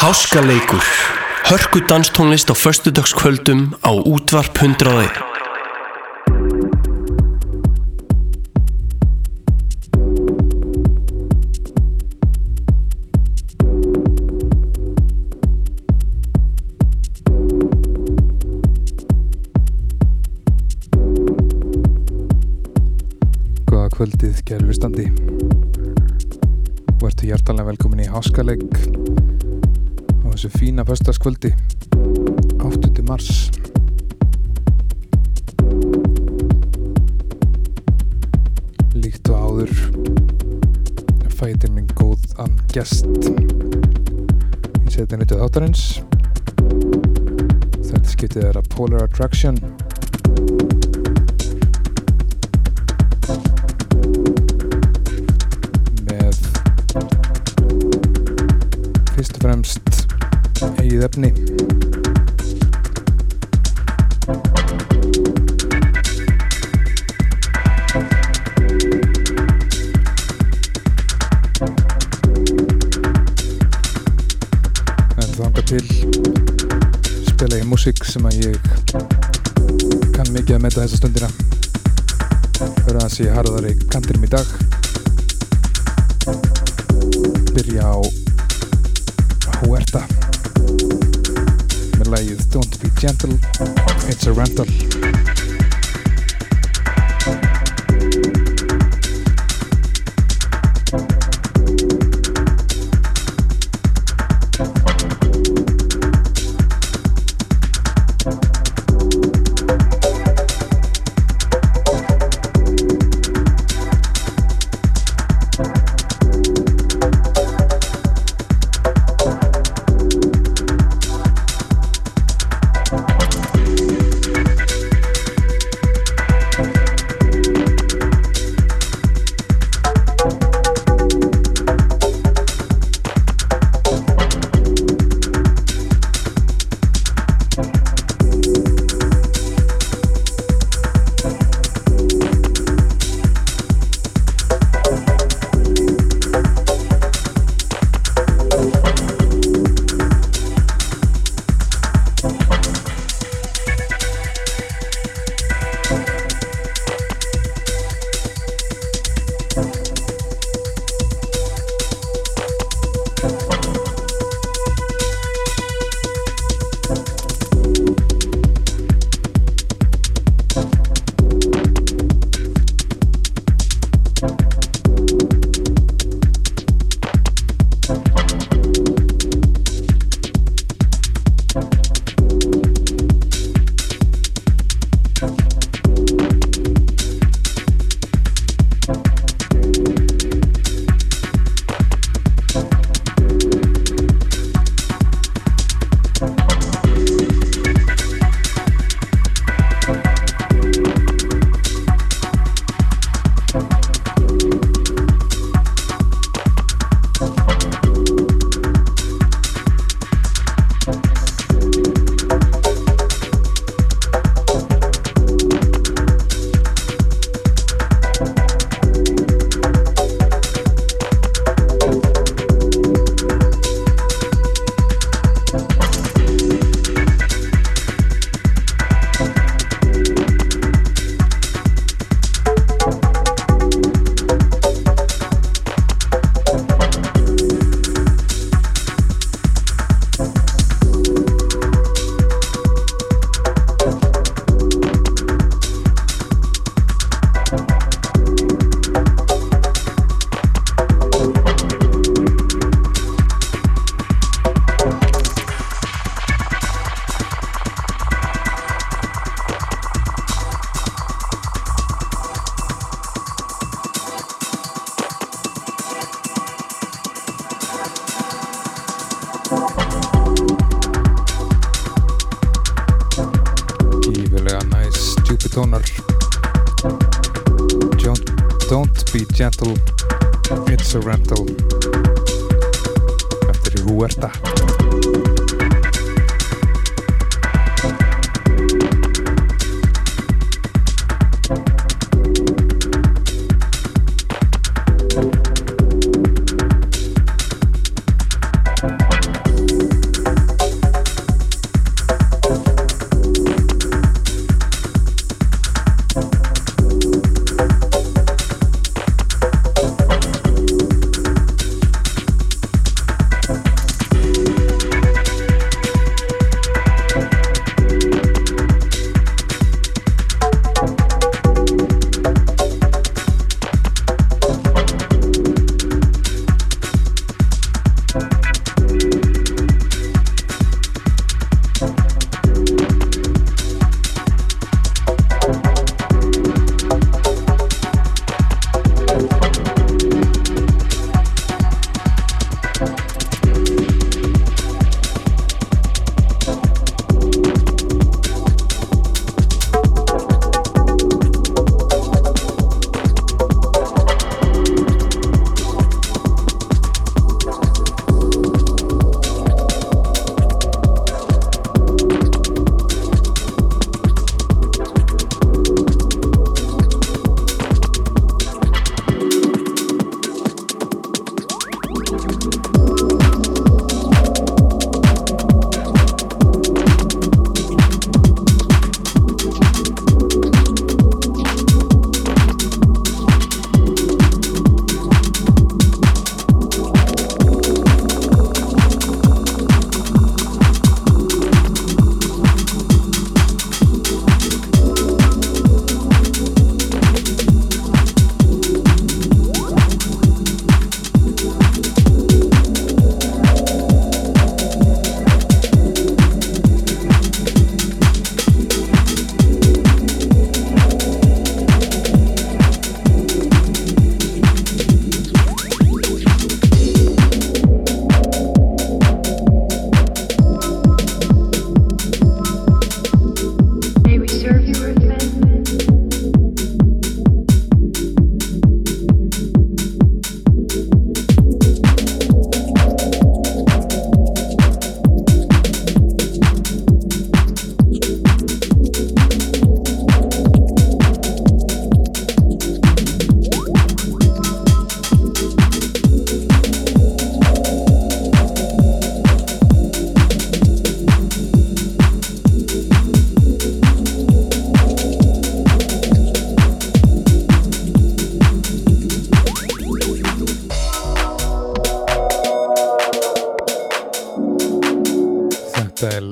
Háskaleikur. Hörku danstónlist á föstudagskvöldum á útvarp 101 Góða kvöldið, kæru hlustandi og ertu hjartalega velkomin í Háskaleg á þessu fína föstaskvöldi 8. mars. Líkt og áður fætir minn góðan gest. Í setinu til þáttarins. Þetta skiptið er að Polar Attraction efni en þanga til spila ég músík sem að ég kann mikið að meta þessa stundina. Fyrir að sé harðari kantinum í dag Rental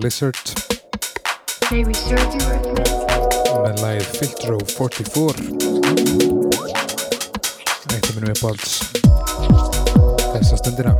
Blizzard. Með læð Filtró 44 eitt af minnum uppáhalds þessa stundina.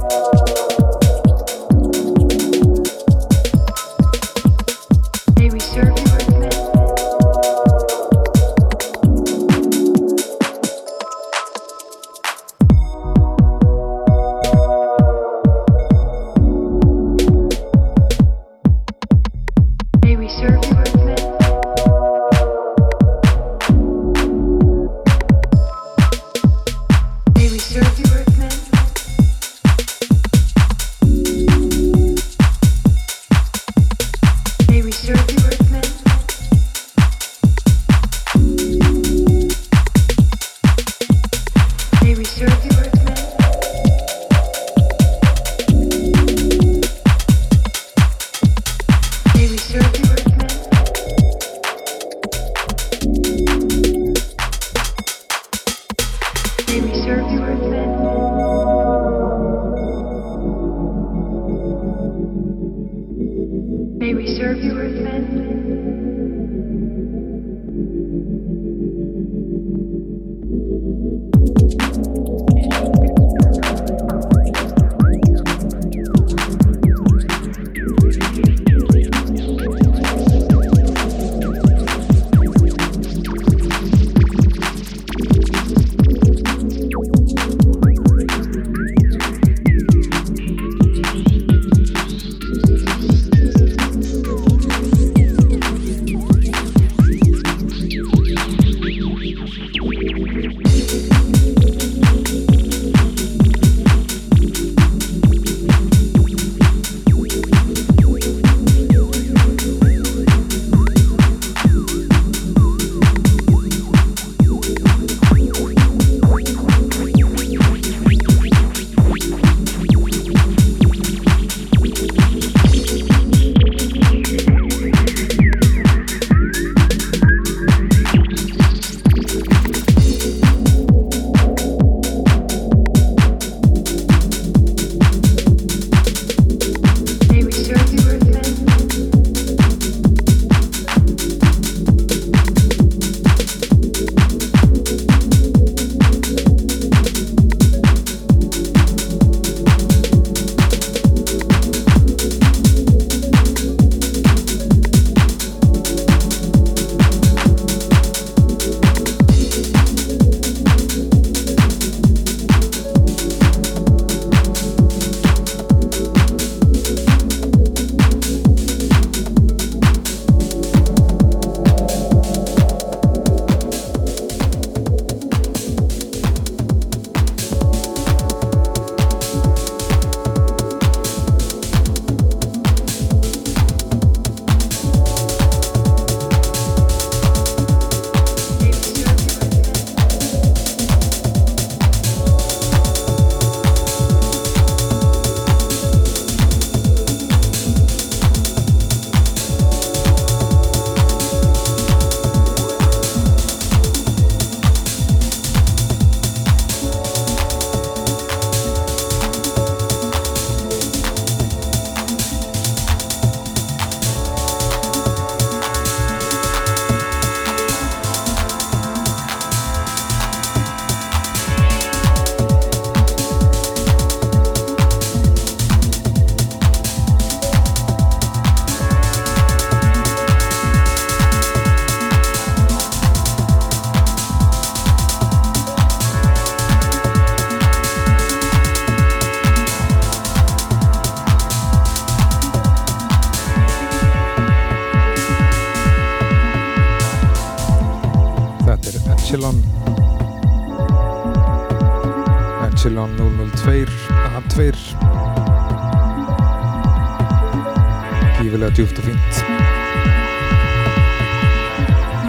djúft og fínt.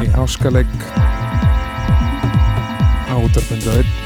Í áskaleg á útarpundaður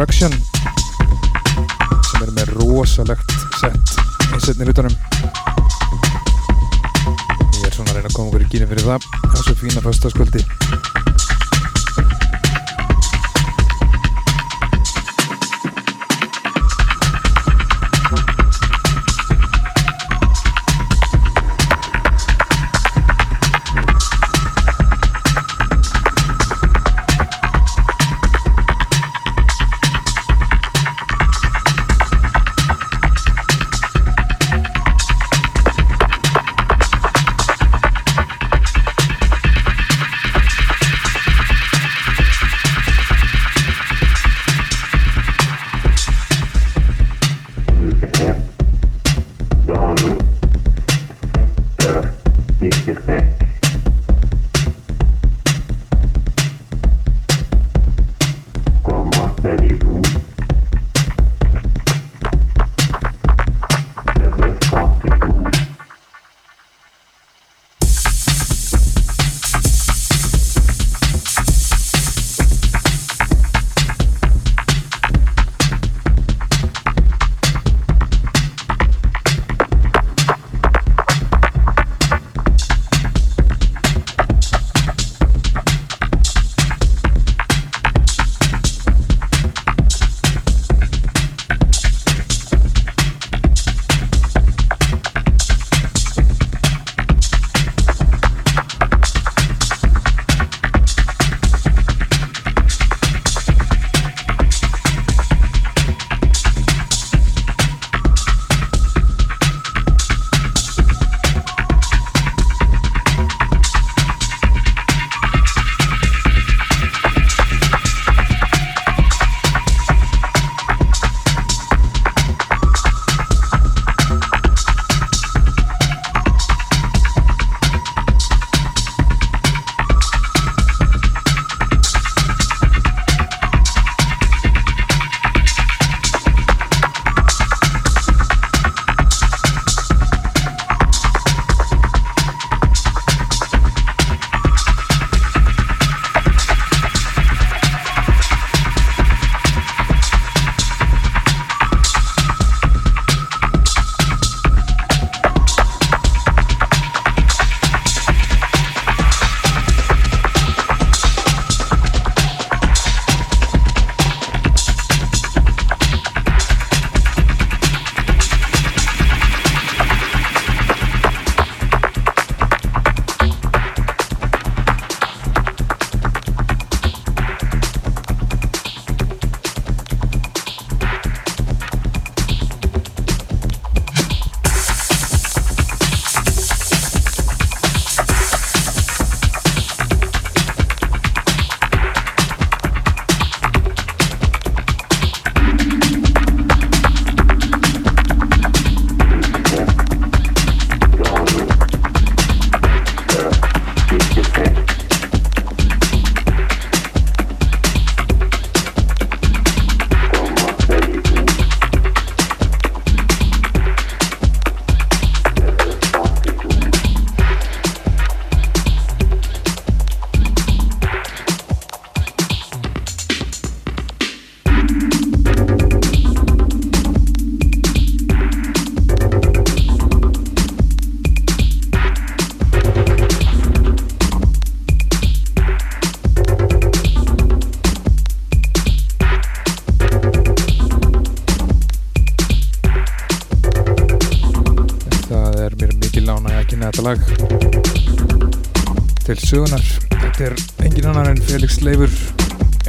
Polar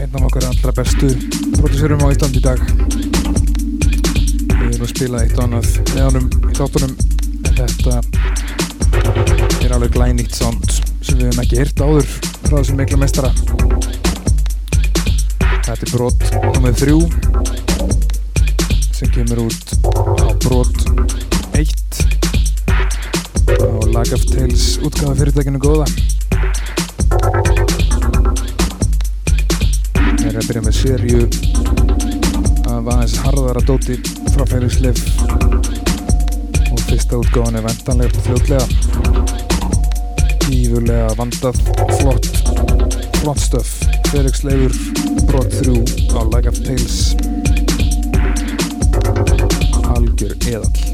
einn af okkar allra bestu prodúserum á Íslandi í dag. Við erum að spila eitt og annað með honum í þáttunum. En þetta er alveg glænýtt sound sem við hefum ekki hýrt áður frá þessum mikla mestara þetta er brot nummið þrjú sem kemur út á brot 1 á Lag of Tales útgafa fyrirtækinu góða byrja með serju af aðeins harðara dóti frá Felix Leif og fyrsta útgáðan er vendanlega fljótlega. Ífurlega vandað flott flott stöf. Felix Leifur brot 3 á Lag of Tales algjör eðall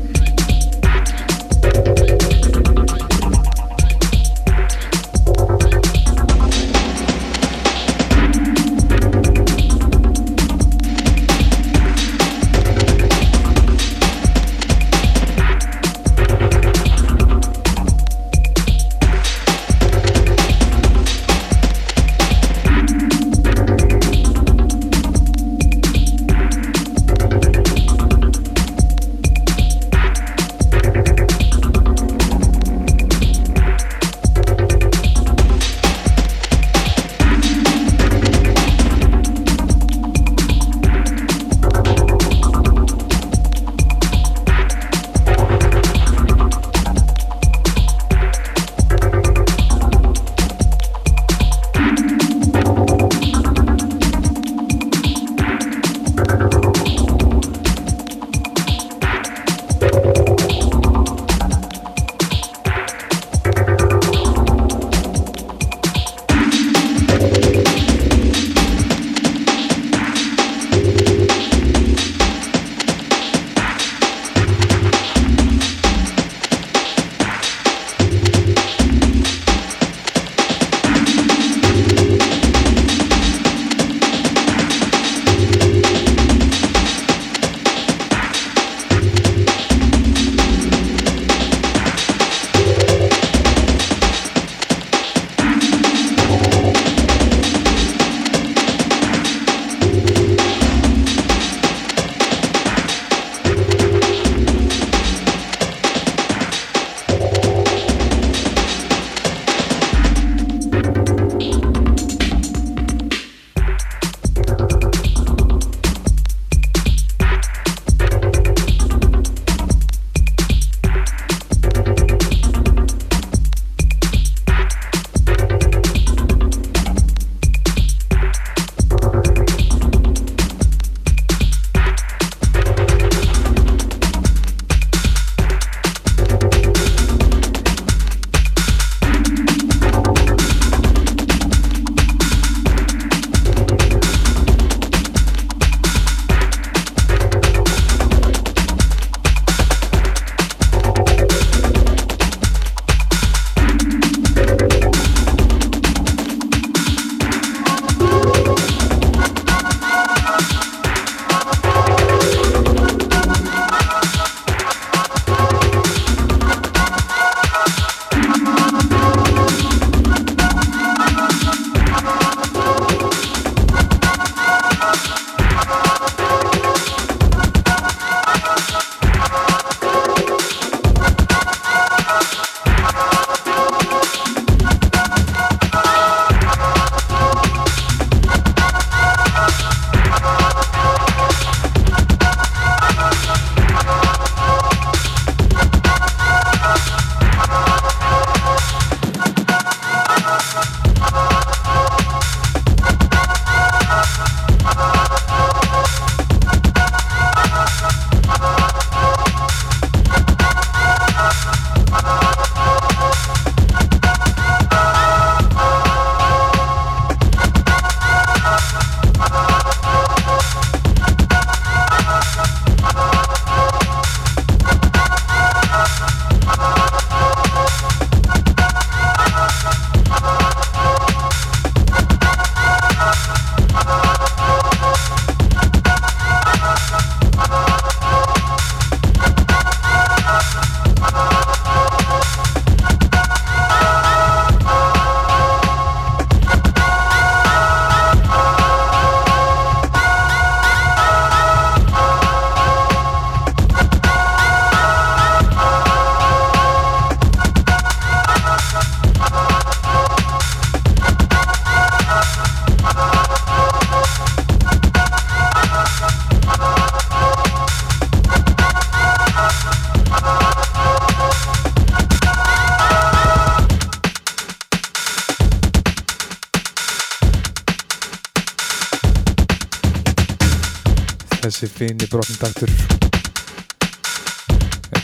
þessi fini brotnindaktur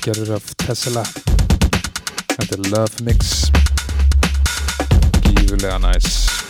gerður af Tesla. Þetta er Love Mix. Gífulega næs nice.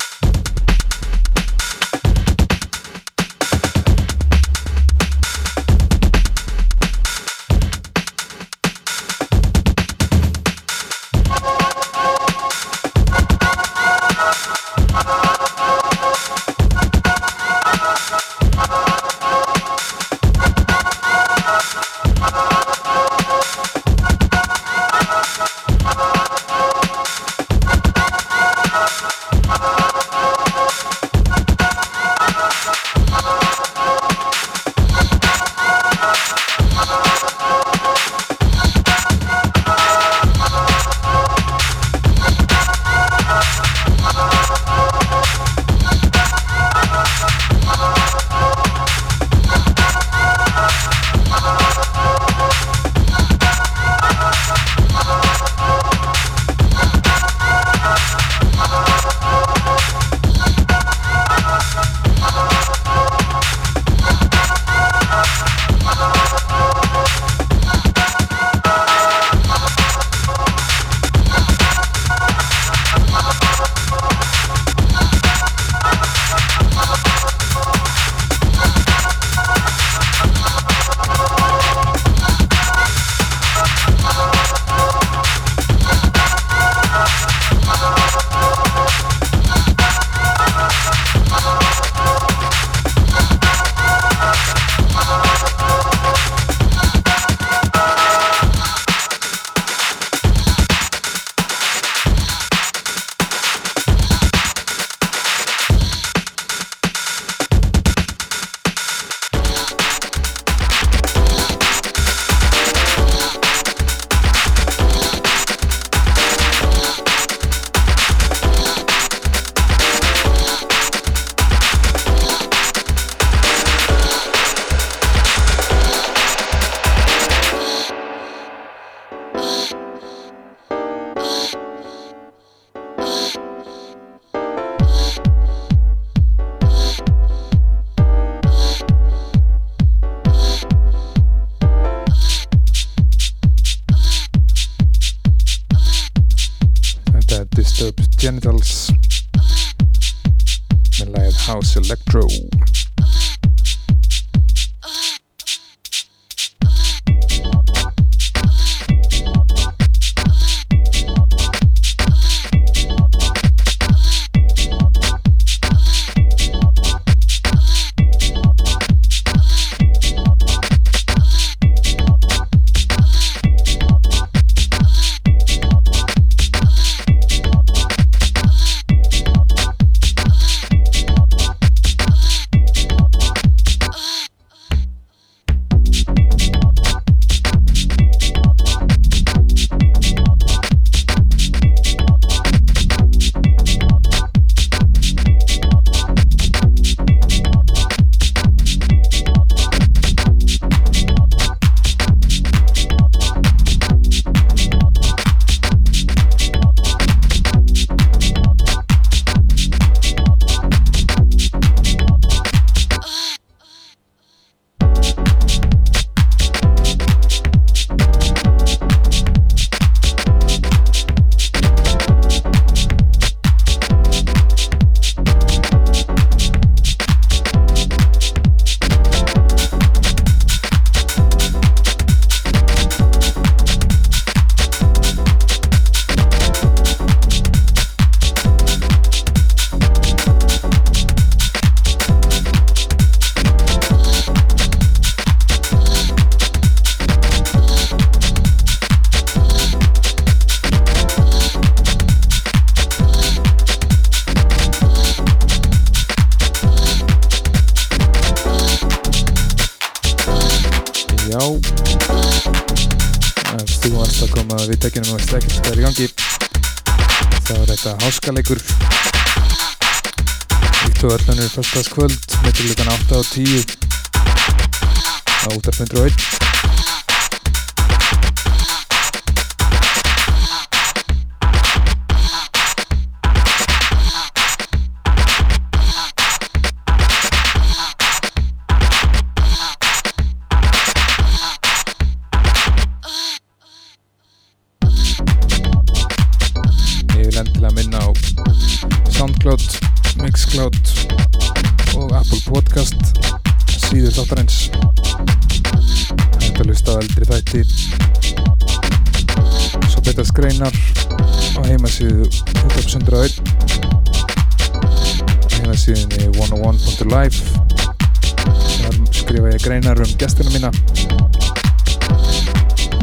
Pascal Pasquale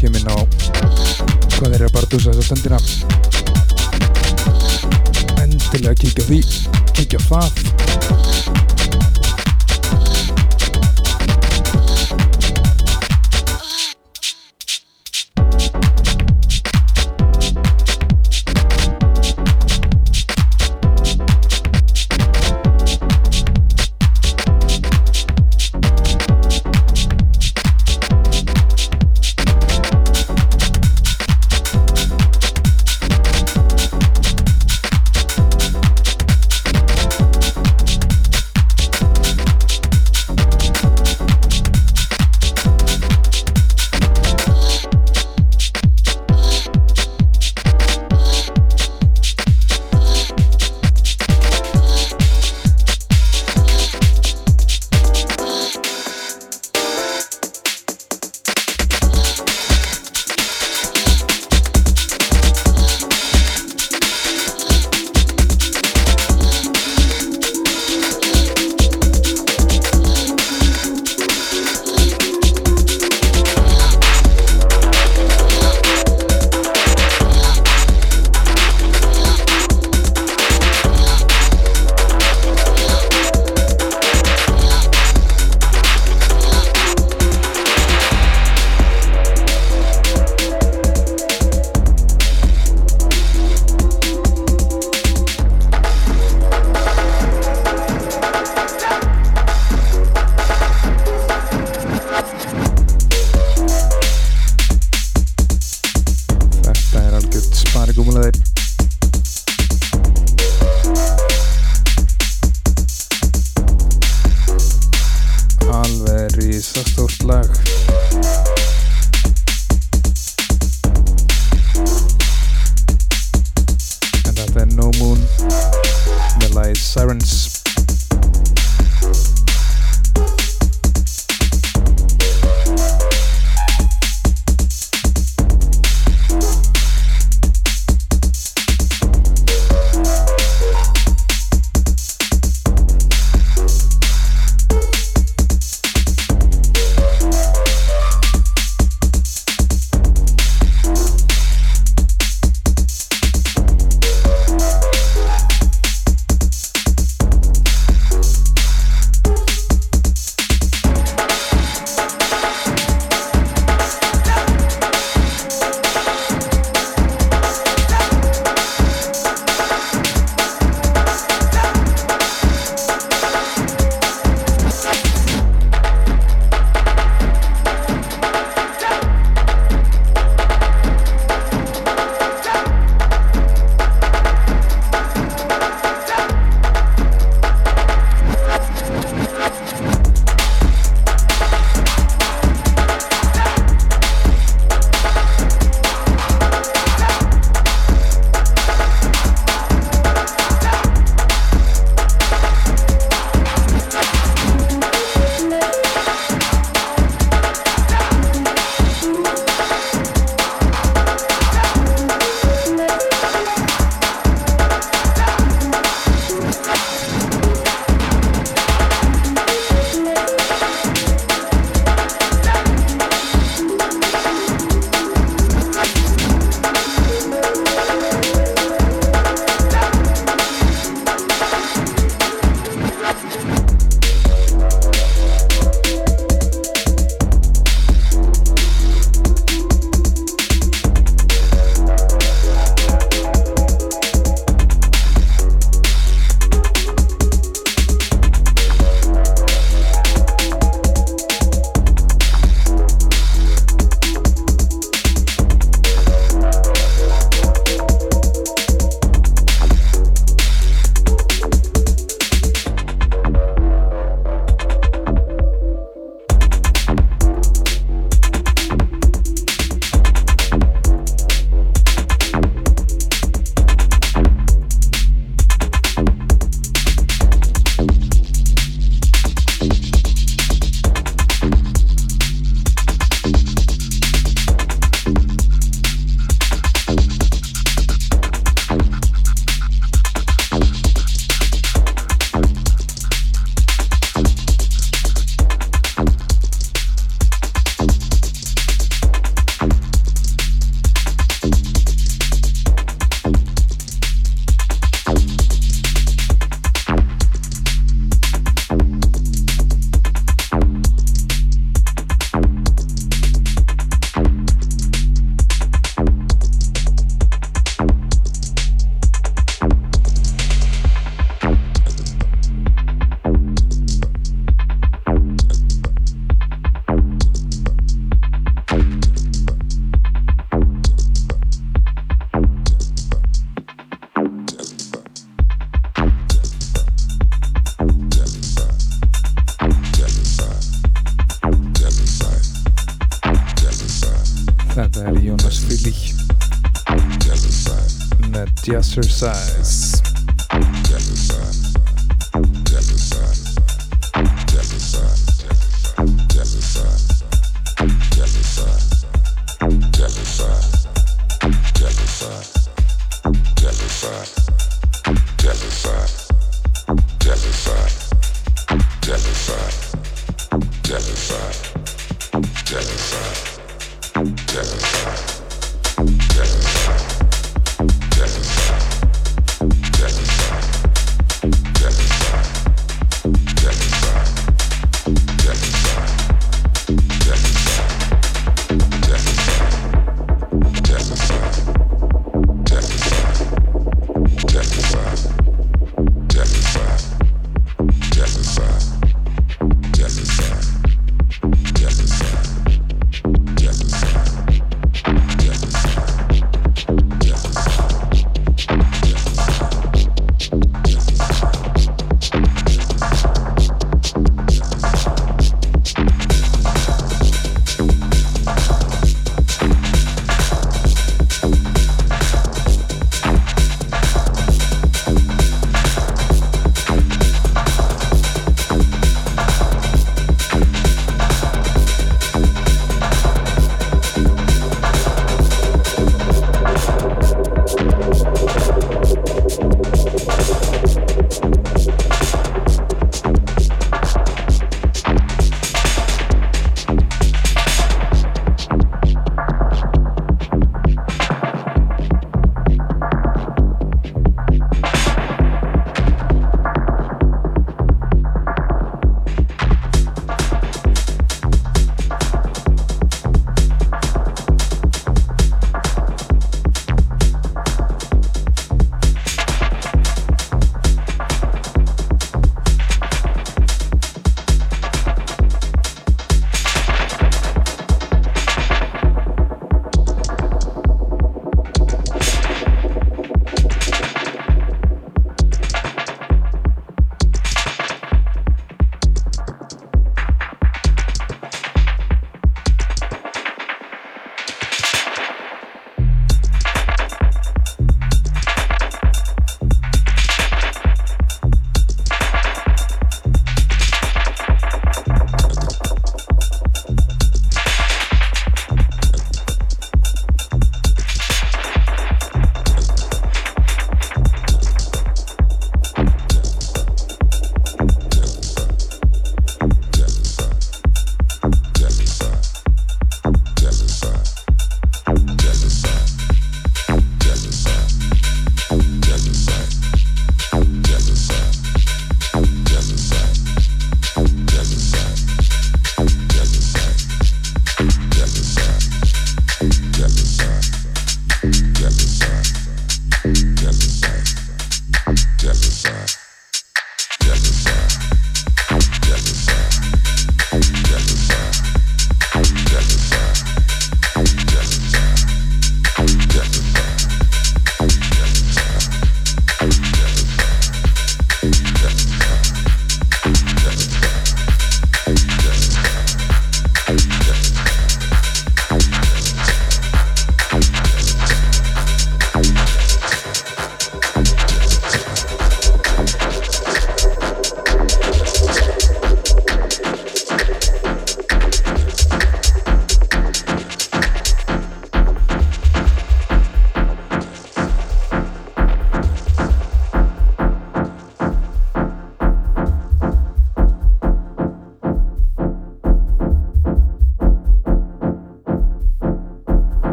kemur inn á hvað þeir eru að barndúsa þessa stendina endilega kíkja því kíkja það.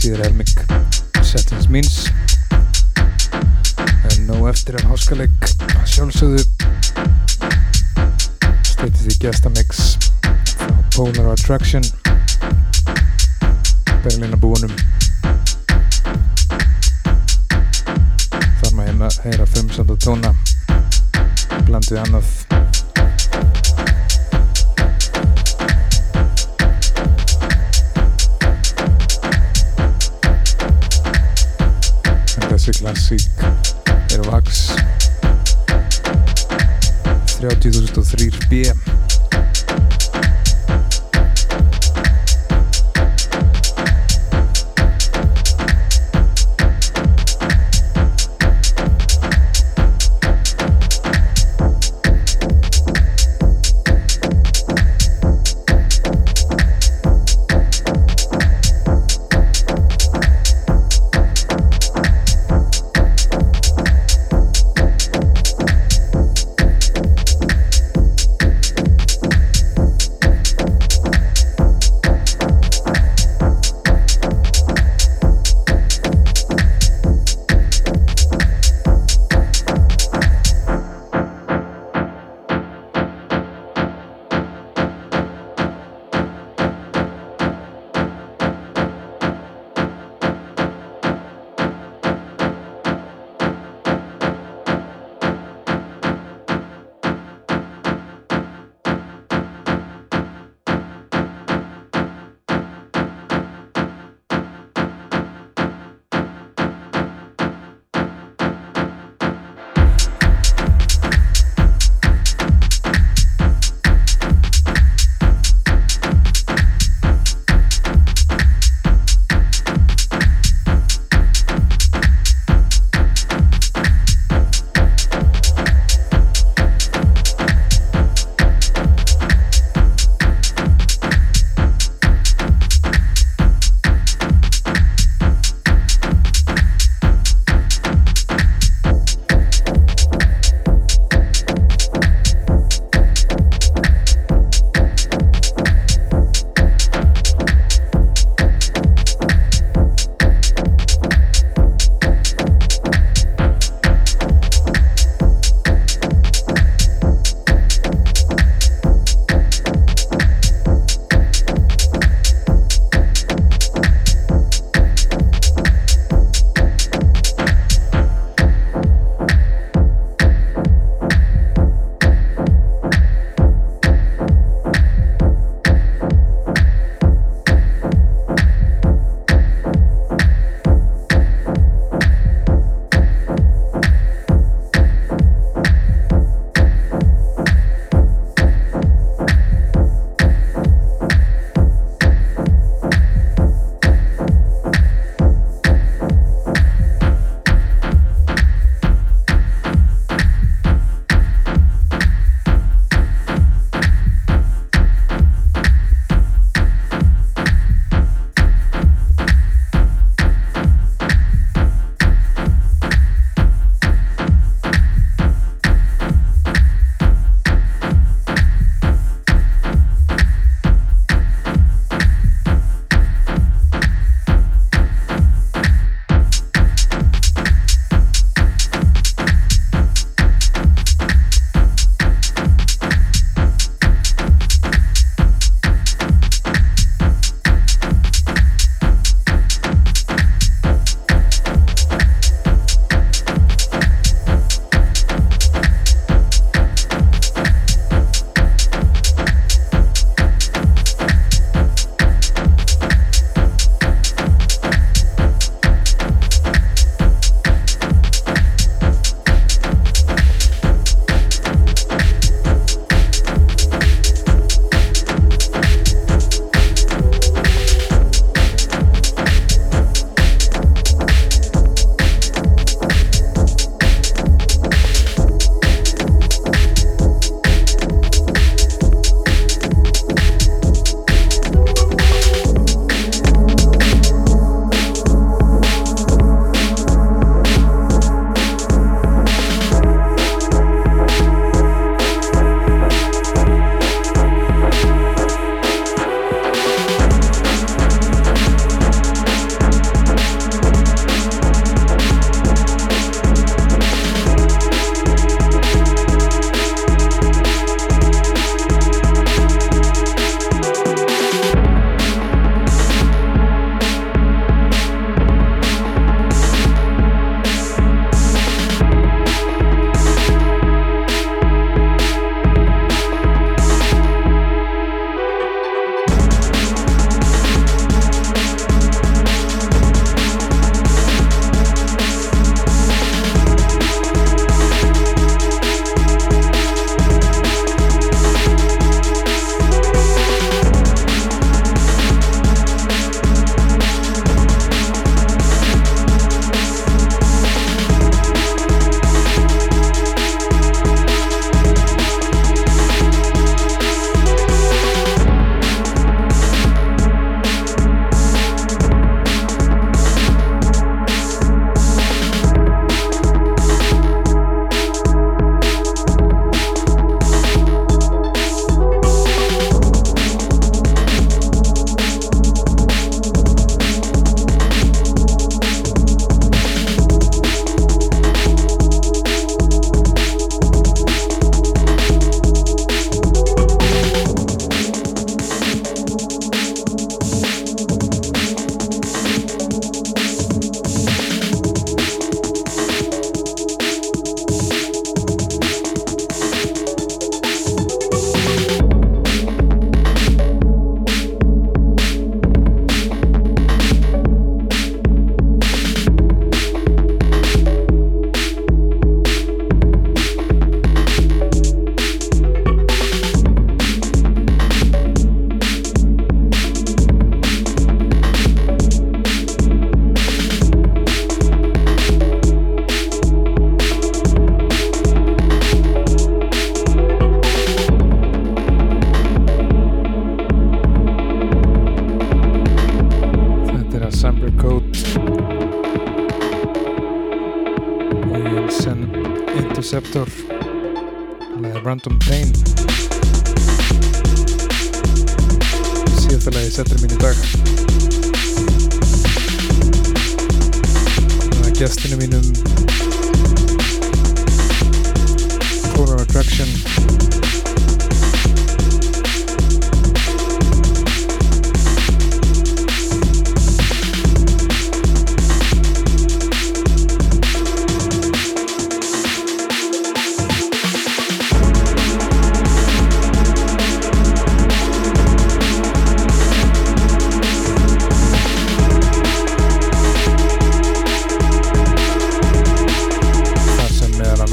Síður helming settings míns en nóg eftir en háskaleg sjálfsögðu. Steytið því gestamix frá Polar Attraction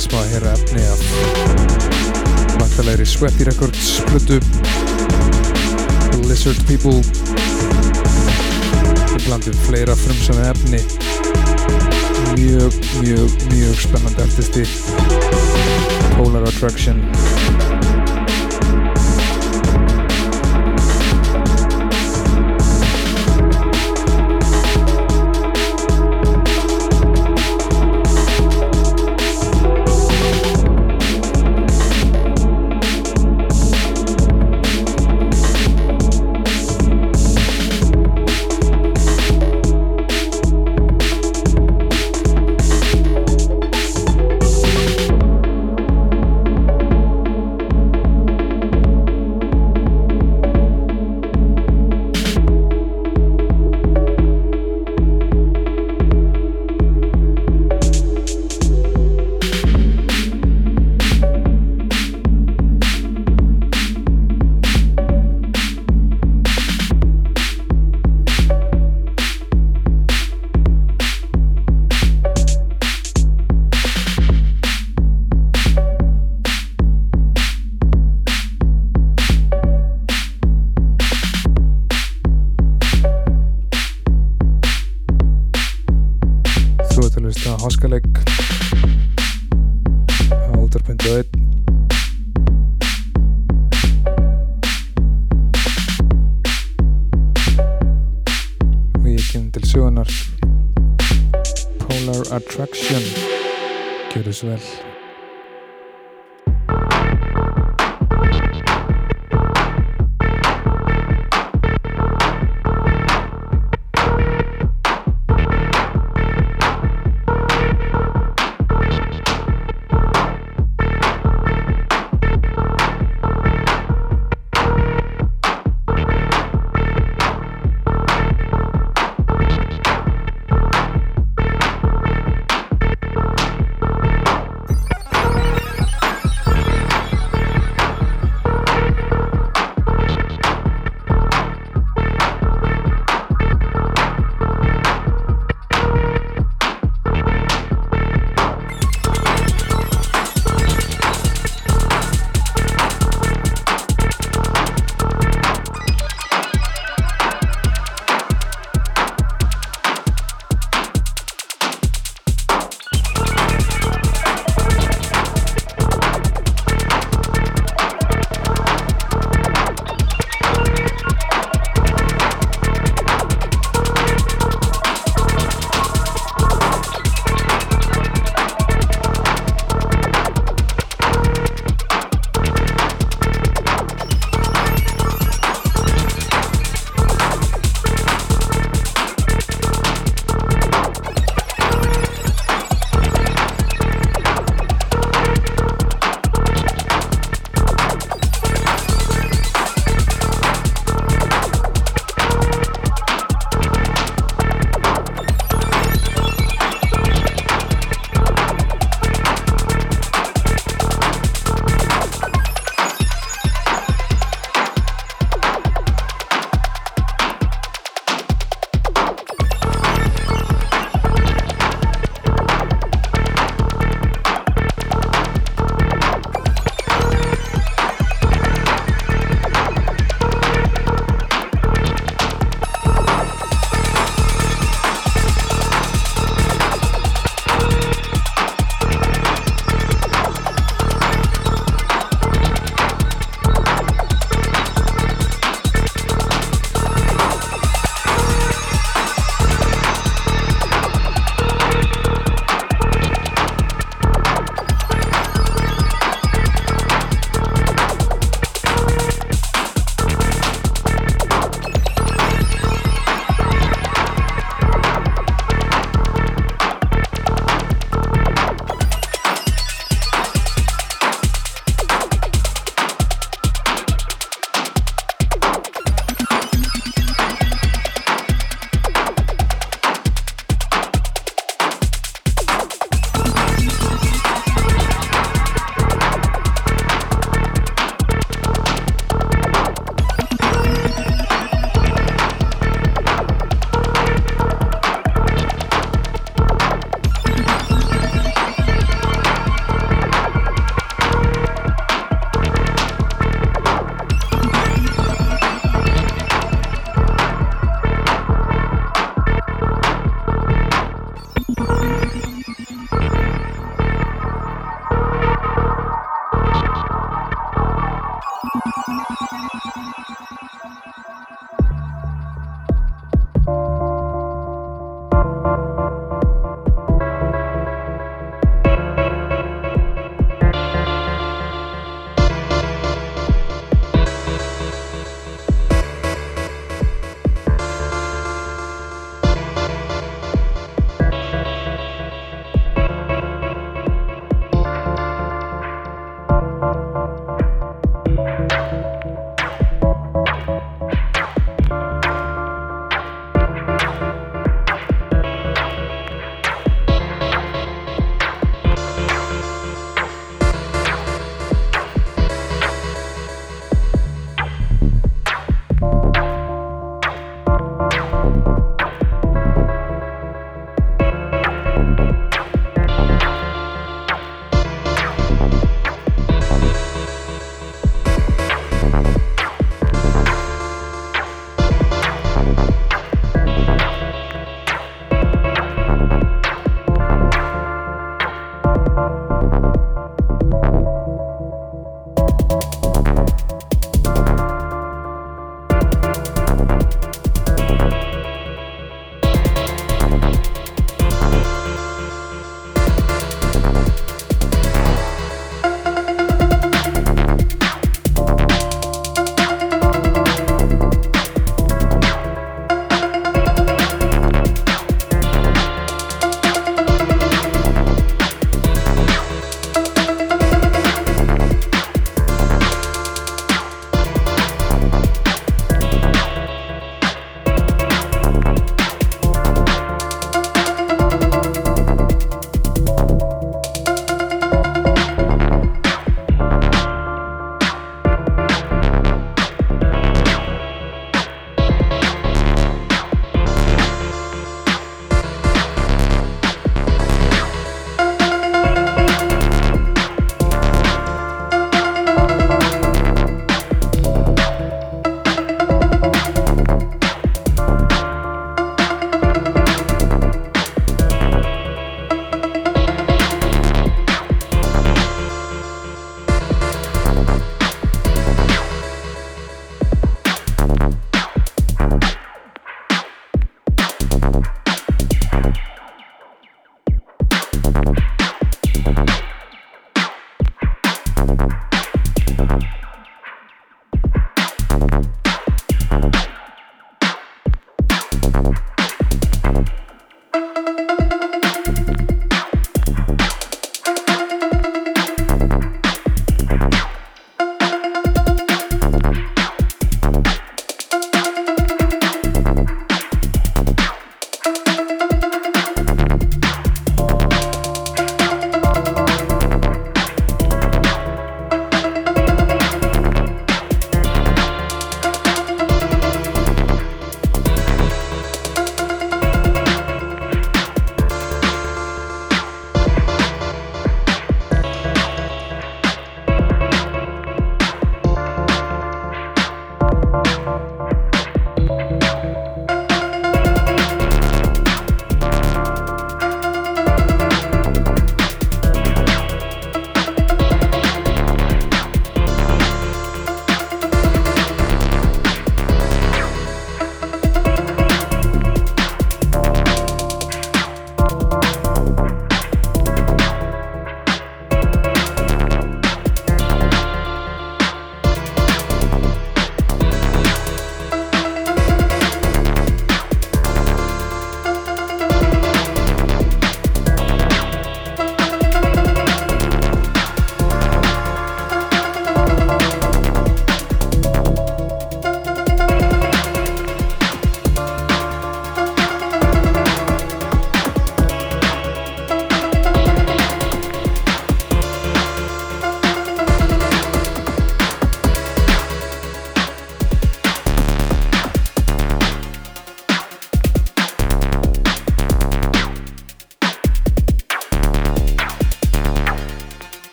annars má að heyra efni af vantalegri Sweaty Records plötu. Lizard People. Í blandum fleira frumsami efni. Mjög, mjög, mjög spennandi artisti. Polar Attraction